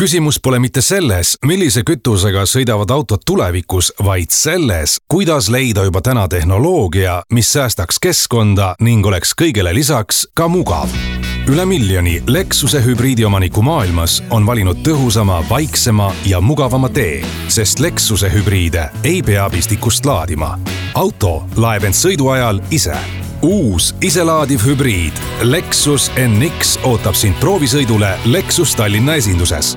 küsimus pole mitte selles, millise kütusega sõidavad autod tulevikus, vaid selles, kuidas leida juba täna tehnoloogia, mis säästaks keskkonda ning oleks kõigele lisaks ka mugav üle miljoni Lexuse hübriidiomaniku maailmas on valinud tõhusama, vaiksema ja mugavama tee, sest Lexuse hübriide ei pea pistikust laadima. auto laeb end sõidu ajal ise uus iselaadiv hübriid Lexus NX ootab sind proovisõidule Lexus Tallinna esinduses.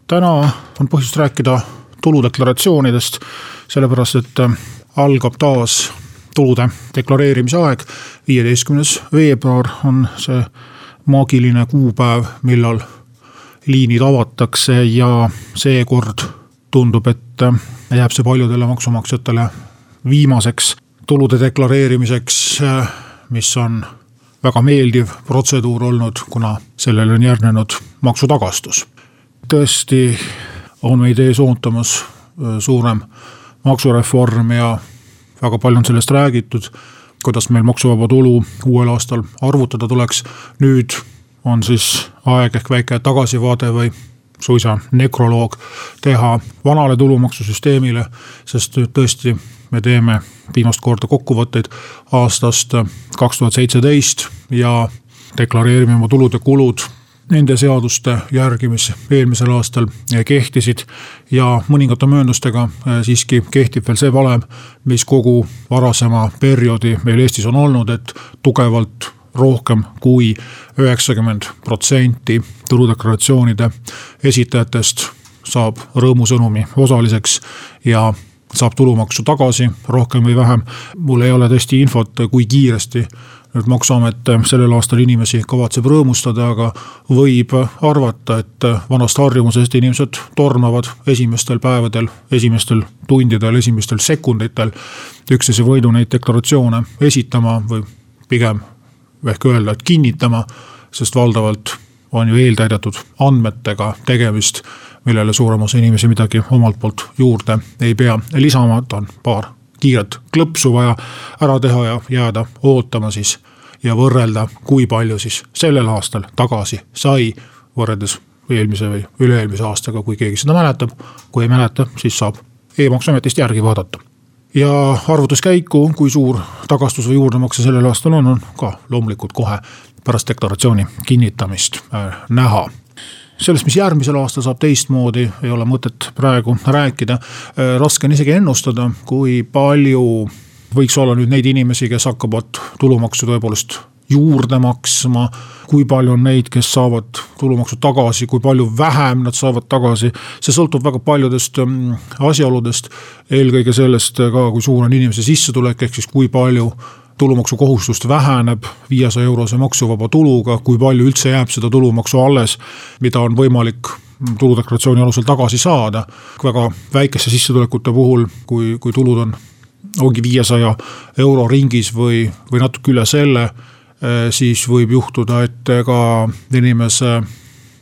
Täna on põhjust rääkida tuludeklaratsioonidest, sellepärast et äh, algab taas tulude deklareerimise aeg. viieteistkümnes veebruar on see maagiline kuupäev, millal liinid avatakse ja seekord tundub, et äh, jääb see paljudele maksumaksjatele viimaseks tulude deklareerimiseks, mis on väga meeldiv protseduur olnud, kuna sellele on järgnenud maksutagastus. Tõesti on meid ees ootamas äh, suurem maksureform ja väga palju on sellest räägitud, kuidas meil maksuvaba tulu uuel aastal arvutada tuleks. nüüd on siis aeg ehk väike tagasivaade või suisa nekroloog teha vanale tulumaksusüsteemile, sest nüüd tõesti me teeme viimast korda kokkuvõtteid aastast kaks tuhat seitseteist ja deklareerime oma tulud ja kulud nende seaduste järgi, mis eelmisel aastal kehtisid. ja mõningate mööndustega eh, siiski kehtib veel see valem, mis kogu varasema perioodi meil Eestis on olnud, et tugevalt rohkem kui üheksakümmend protsenti tuludeklaratsioonide esitajatest saab rõõmusõnumi osaliseks ja saab tulumaksu tagasi, rohkem või vähem. mul ei ole tõesti infot, kui kiiresti nüüd maksuamet sellel aastal inimesi kavatseb rõõmustada, aga võib arvata, et vanast harjumusest inimesed tormavad esimestel päevadel, esimestel tundidel, esimestel sekunditel üksteise võidu neid deklaratsioone esitama või pigem ehk öelda, et kinnitama, sest valdavalt on ju eeltäidetud andmetega tegemist millele suurem osa inimesi midagi omalt poolt juurde ei pea. Lisama, et on paar kiiret klõpsu vaja ära teha ja jääda ootama siis ja võrrelda, kui palju siis sellel aastal tagasi sai võrreldes eelmise või üle-eelmise aastaga, kui keegi seda mäletab. kui ei mäleta, siis saab e-maksuametist järgi vaadata. ja arvutuskäiku, kui suur tagastus või juurdemakse sellel aastal on, on ka loomulikult kohe pärast deklaratsiooni kinnitamist äh, näha sellest, mis järgmisel aastal saab teistmoodi, ei ole mõtet praegu rääkida. Äh, raske on isegi ennustada, kui palju võiks olla nüüd neid inimesi, kes hakkavad tulumaksu tõepoolest juurde maksma. kui palju on neid, kes saavad tulumaksu tagasi, kui palju vähem nad saavad tagasi. see sõltub väga paljudest ähm, asjaoludest, eelkõige sellest ka, kui suur on inimese sissetulek, ehk siis kui palju tulumaksukohustust väheneb viiesaja eurose maksuvaba tuluga, kui palju üldse jääb seda tulumaksu alles, mida on võimalik tuludeklaratsiooni alusel tagasi saada. väga väikeste sissetulekute puhul, kui, kui tulud on, ongi viiesaja euro ringis või, või natuke üle selle, eh, siis võib juhtuda, et ka inimese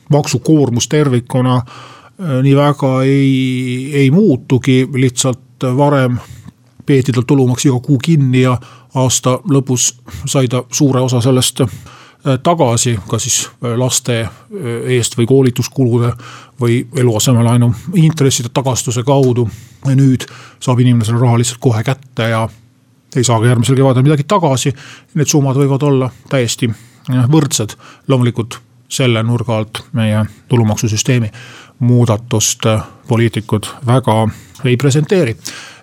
maksukoormus tervikuna eh, nii väga ei, ei muutugi, lihtsalt varem peeti tal tulumaks iga kuu kinni ja aasta lõpus sai ta suure osa sellest äh, tagasi, kas siis äh, laste äh, eest või koolituskulude või eluasemelaenu intresside tagastuse kaudu. nüüd saab inimene selle raha lihtsalt kohe kätte ja ei saa ka järgmisel kevadel midagi tagasi. Need summad võivad olla täiesti võrdsed, loomulikult selle nurga alt meie tulumaksusüsteemi muudatust poliitikud väga ei presenteeri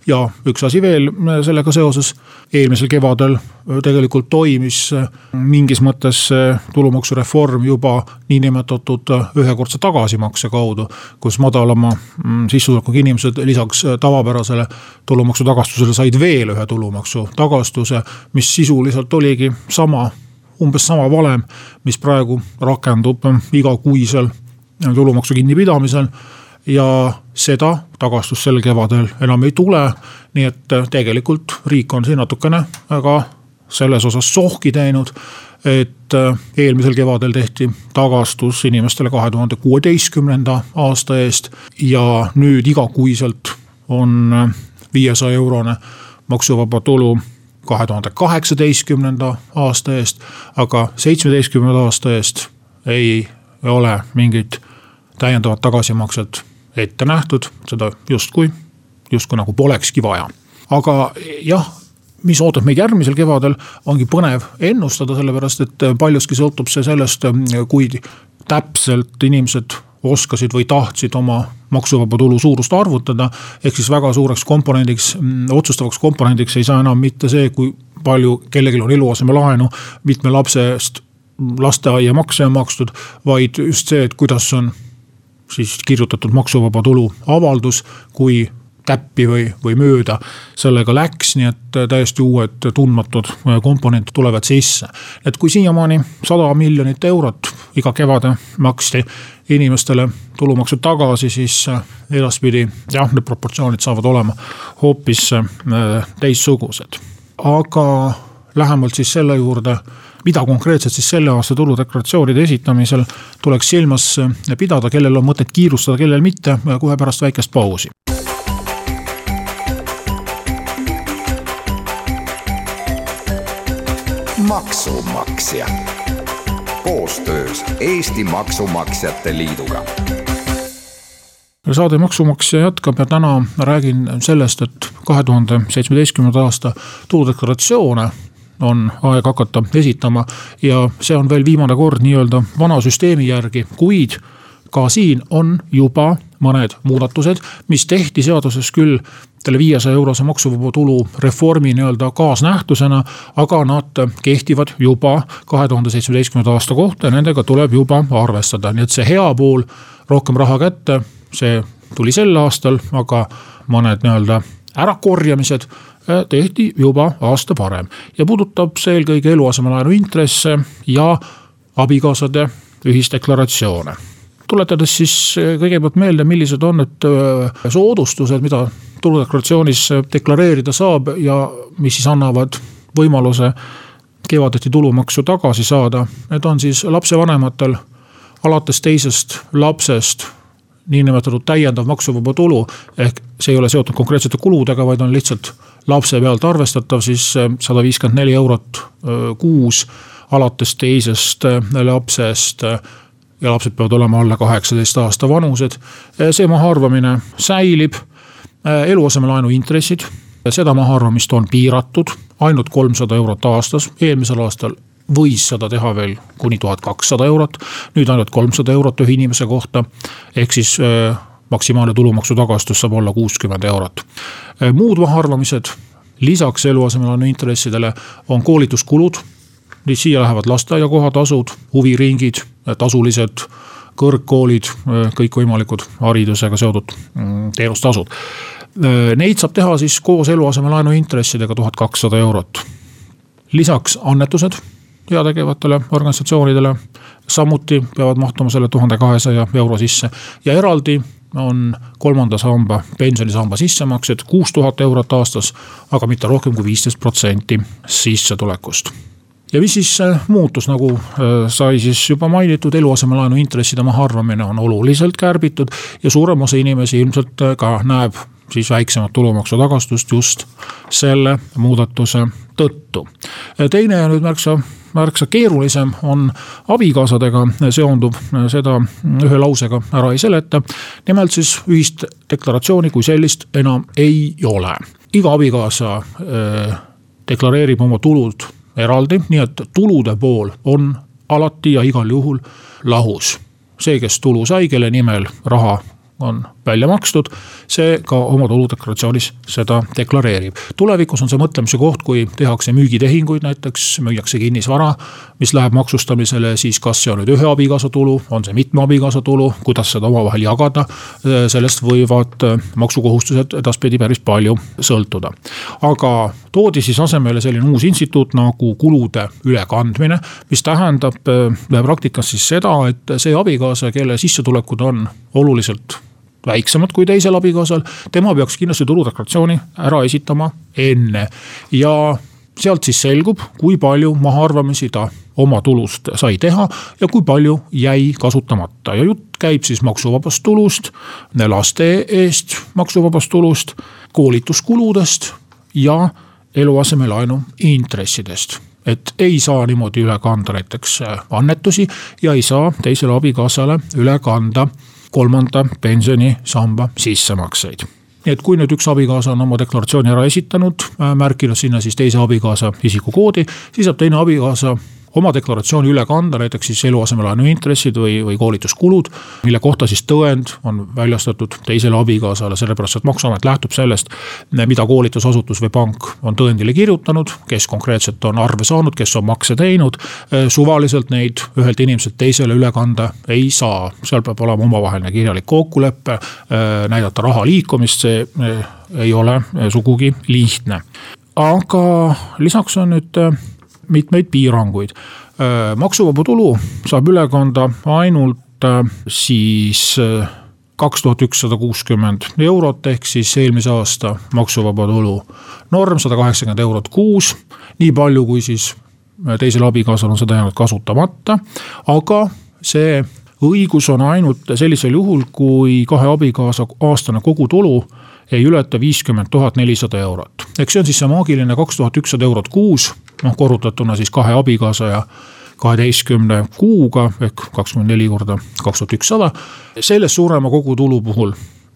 ja üks asi veel äh, sellega seoses, eelmisel kevadel äh, tegelikult toimis äh, mingis mõttes tulumaksureform juba niinimetatud ühekordse tagasimakse kaudu. kus madalama mm, sissetulekuga inimesed lisaks tavapärasele tulumaksu tagastusele said veel ühe tulumaksu tagastuse, mis sisuliselt oligi sama umbes sama valem, mis praegu rakendub igakuisel tulumaksu kinnipidamisel ja seda tagastust sel kevadel enam ei tule. nii et äh, tegelikult riik on siin natukene väga selles osas sohki teinud. et äh, eelmisel kevadel tehti tagastus inimestele kahe tuhande kuueteistkümnenda aasta eest ja nüüd igakuiselt on äh, viiesaja eurone maksuvaba tulu kahe tuhande kaheksateistkümnenda aasta eest, aga seitsmeteistkümnenda aasta eest ei ole mingit täiendavat tagasimakset ette nähtud, seda justkui, justkui nagu polekski vaja. aga jah, mis ootab meid järgmisel kevadel, ongi põnev ennustada, sellepärast et paljuski sõltub see sellest, kui täpselt inimesed oskasid või tahtsid oma maksuvaba tulu suurust arvutada. ehk siis väga suureks komponendiks, otsustavaks komponendiks ei saa enam mitte see, kui palju kellelgi on eluasemelaenu mitme lapse eest lasteaiamakse on makstud, vaid just see, et kuidas on siis kirjutatud maksuvaba tulu avaldus, kui täppi või, või mööda sellega läks, nii et täiesti uued tundmatud komponendid tulevad sisse. et kui siiamaani sada miljonit eurot iga kevade maksti inimestele tulumaksu tagasi, siis edaspidi jah, need proportsioonid saavad olema hoopis äh, teistsugused. aga lähemalt siis selle juurde mida konkreetselt siis selle aasta tuludeklaratsioonide esitamisel tuleks silmas pidada, kellel on mõtet kiirustada, kellel mitte, kohe pärast väikest pausi. maksumaksja koostöös Eesti Maksumaksjate Liiduga saade Maksumaksja jätkab ja täna räägin sellest, et kahe tuhande seitsmeteistkümnenda aasta tuludeklaratsioone on aeg hakata esitama. ja see on veel viimane kord nii-öelda vana süsteemi järgi, kuid ka siin on juba mõned muudatused, mis tehti seaduses küll selle viiesaja eurose maksuvaba tulu reformi nii-öelda kaasnähtusena. aga nad kehtivad juba kahe tuhande seitsmeteistkümnenda aasta kohta ja nendega tuleb juba arvestada, nii et see hea pool, rohkem raha kätte, see tuli sel aastal, aga mõned nii-öelda ärakorjamised tehti juba aasta varem ja puudutab see eelkõige eluasemelaenu intresse ja abikaasade ühisdeklaratsioone. tuletades siis äh, kõigepealt meelde, millised on need äh, soodustused, mida tuludeklaratsioonis deklareerida saab ja mis siis annavad võimaluse kevadeti tulumaksu tagasi saada. Need on siis lapsevanematel alates teisest lapsest niinimetatud täiendav maksuvaba tulu. ehk see ei ole seotud konkreetsete kuludega, vaid on lihtsalt lapse pealt arvestatav, siis äh, sada viiskümmend neli eurot äh, kuus alates teisest äh, lapsest ja lapsed peavad olema alla kaheksateist aasta vanused. see mahaarvamine säilib, eluasemelaenu intressid, seda mahaarvamist on piiratud ainult kolmsada eurot aastas, eelmisel aastal võis seda teha veel kuni tuhat kakssada eurot, nüüd ainult kolmsada eurot ühe inimese kohta. ehk siis maksimaalne tulumaksu tagastus saab olla kuuskümmend eurot. Äh, muud mahaarvamised lisaks eluasemelaenu intressidele on koolituskulud. siia lähevad lasteaia kohatasud, huviringid, tasulised kõrgkoolid, äh, kõikvõimalikud haridusega seotud mm, teenustasud. Äh, neid saab teha siis koos eluasemelaenu intressidega tuhat kakssada eurot. lisaks annetused heategevatele organisatsioonidele, samuti peavad mahtuma selle tuhande kahesaja euro sisse. Ja eraldi on kolmanda samba pensionisamba sissemaksed kuus tuhat eurot aastas, aga mitte rohkem kui viisteist protsenti sissetulekust. Ja mis siis äh, muutus, nagu äh, sai siis juba mainitud, eluasemelaenu intresside mahaarvamine on oluliselt kärbitud ja suurem osa inimesi ilmselt äh, ka näeb siis väiksemat tulumaksu tagastust just selle muudatuse tõttu. teine ja nüüd märksa märksa keerulisem on abikaasadega seonduv, seda ühe lausega ära ei seleta. nimelt siis ühist deklaratsiooni kui sellist enam ei ole. iga abikaasa äh, deklareerib oma tulud eraldi, nii et tulude pool on alati ja igal juhul lahus. see, kes tulu sai, kelle nimel raha on välja makstud, see ka oma tuludeklaratsioonis seda deklareerib. tulevikus on see mõtlemise koht, kui tehakse müügitehinguid, näiteks müüakse kinnisvara, mis läheb maksustamisele, siis kas see on nüüd ühe abikaasa tulu, on see mitme abikaasa tulu, kuidas seda omavahel jagada. sellest võivad maksukohustused edaspidi päris palju sõltuda. aga toodi siis asemele selline uus instituut nagu kulude ülekandmine, mis tähendab praktikas siis seda, et see abikaasa, kelle sissetulekud on oluliselt väiksemad kui teisel abikaasal, tema peaks kindlasti tuludeklaratsiooni ära esitama enne. Ja sealt siis selgub, kui palju mahaarvamisi ta oma tulust sai teha ja kui palju jäi kasutamata. Ja jutt käib siis maksuvabast tulust, laste eest maksuvabast tulust, koolituskuludest ja eluasemelaenu intressidest. Et ei saa niimoodi üle kanda näiteks annetusi ja ei saa teisele abikaasale üle kanda kolmanda pensionisamba sissemakseid. Nii et kui nüüd üks abikaasa on oma deklaratsiooni ära esitanud, äh, märkinud sinna siis teise abikaasa isikukoodi, siis saab teine abikaasa oma deklaratsiooni üle kanda, näiteks siis eluasemelaenu intressid või, või koolituskulud. mille kohta siis tõend on väljastatud teisele abikaasale, sellepärast et maksuamet lähtub sellest, mida koolitusasutus või pank on tõendile kirjutanud, kes konkreetselt on arve saanud, kes on makse teinud. suvaliselt neid ühelt inimeselt teisele üle kanda ei saa, seal peab olema omavaheline kirjalik kokkulepe, näidata raha liikumist, see ei ole sugugi lihtne aga lisaks on nüüd mitmeid piiranguid. Maksuvaba tulu saab üle kanda ainult siis kaks tuhat ükssada kuuskümmend eurot ehk siis eelmise aasta maksuvaba tulu norm sada kaheksakümmend eurot kuus. nii palju, kui siis teisel abikaasal on seda jäänud kasutamata, aga see õigus on ainult sellisel juhul, kui kahe abikaasa aastane kogutulu ei ületa viiskümmend tuhat nelisada eurot. eks see on siis see maagiline kaks tuhat ükssada eurot kuus, noh korrutatuna siis kahe abikaasa ja kaheteistkümne kuuga ehk kakskümmend neli korda kaks tuhat ükssada. sellest suurema kogutulu puhul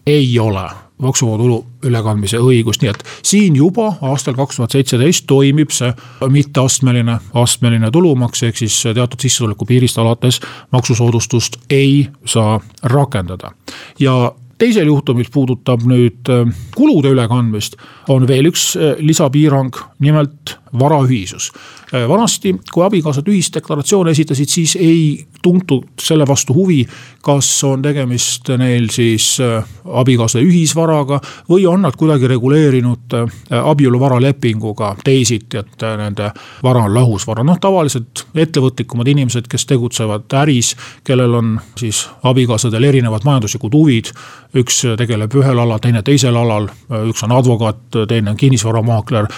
ei ole maksuvaba tulu ülekandmise õigust, nii et siin juba aastal kaks tuhat seitseteist toimib see mitteastmeline, astmeline tulumaks, ehk siis teatud sissetuleku piirist alates maksusoodustust ei saa rakendada. ja teisel juhtul, mis puudutab nüüd äh, kulude ülekandmist, on veel üks äh, lisapiirang, nimelt varaühisus. Äh, vanasti, kui abikaasad ühisdeklaratsioone esitasid, siis ei tuntud selle vastu huvi, kas on tegemist neil siis abikaasa ühisvaraga või on nad kuidagi reguleerinud abieluvaralepinguga teisiti, et nende vara on lahusvara. noh, tavaliselt ettevõtlikumad inimesed, kes tegutsevad äris, kellel on siis abikaasadel erinevad majanduslikud huvid üks tegeleb ühel alal, teine teisel alal, üks on advokaat, teine on kinnisvaramaakler,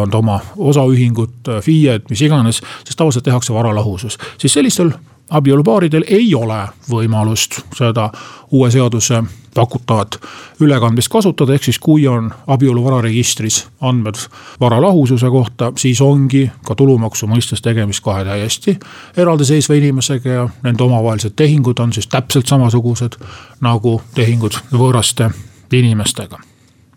on oma osaühingut, FIE-d, mis iganes, siis tavaliselt tehakse varalahusus, siis sellistel abielupaaridel ei ole võimalust seda uue seaduse pakutavat ülekandmist kasutada, ehk siis kui on abieluvararegistris andmed vara lahususe kohta, siis ongi ka tulumaksu mõistes tegemist kahe täiesti eraldiseisva inimesega ja nende omavahelised tehingud on siis täpselt samasugused nagu tehingud võõraste inimestega.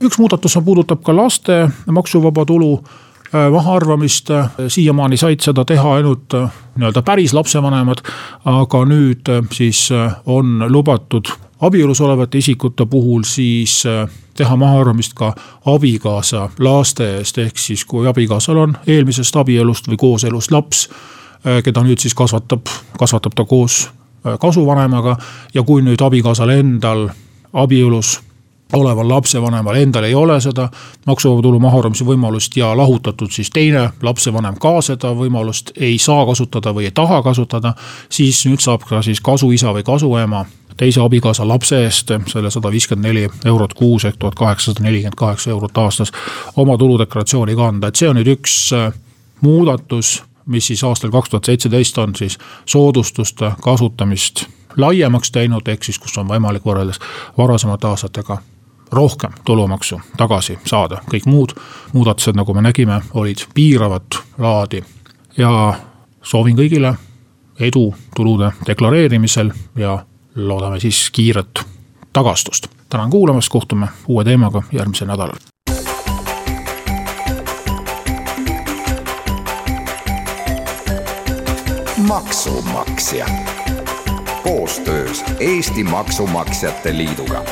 üks muudatus puudutab ka laste maksuvaba tulu Äh, mahaarvamist, äh, siiamaani said seda teha ainult äh, nii-öelda päris lapsevanemad. aga nüüd siis on lubatud abielus olevate isikute puhul siis teha mahaarvamist ka abikaasa laste eest, ehk siis kui abikaasal on eelmisest abielust või kooselust laps, keda nüüd siis kasvatab, kasvatab ta koos kasuvanemaga ja kui nüüd abikaasal endal abielus oleval lapsevanemal endal ei ole seda maksuvaba tulu mahaarvamise võimalust ja lahutatud siis teine lapsevanem ka seda võimalust ei saa kasutada või ei taha kasutada. siis nüüd saab ka siis kasuisa või kasuema teise abikaasa lapse eest selle sada viiskümmend neli eurot kuus ehk tuhat kaheksasada nelikümmend kaheksa eurot aastas oma tuludeklaratsiooni kanda, et see on nüüd üks äh, muudatus, mis siis aastal kaks tuhat seitseteist on siis soodustuste kasutamist laiemaks teinud, ehk siis kus on võimalik võrreldes varasemate aastatega rohkem tulumaksu tagasi saada, kõik muud muudatused, nagu me nägime, olid piiravat laadi. ja soovin kõigile edu tulude deklareerimisel ja loodame siis kiiret tagastust. tänan kuulamast, kohtume uue teemaga järgmisel nädalal. maksumaksja koostöös Eesti Maksumaksjate Liiduga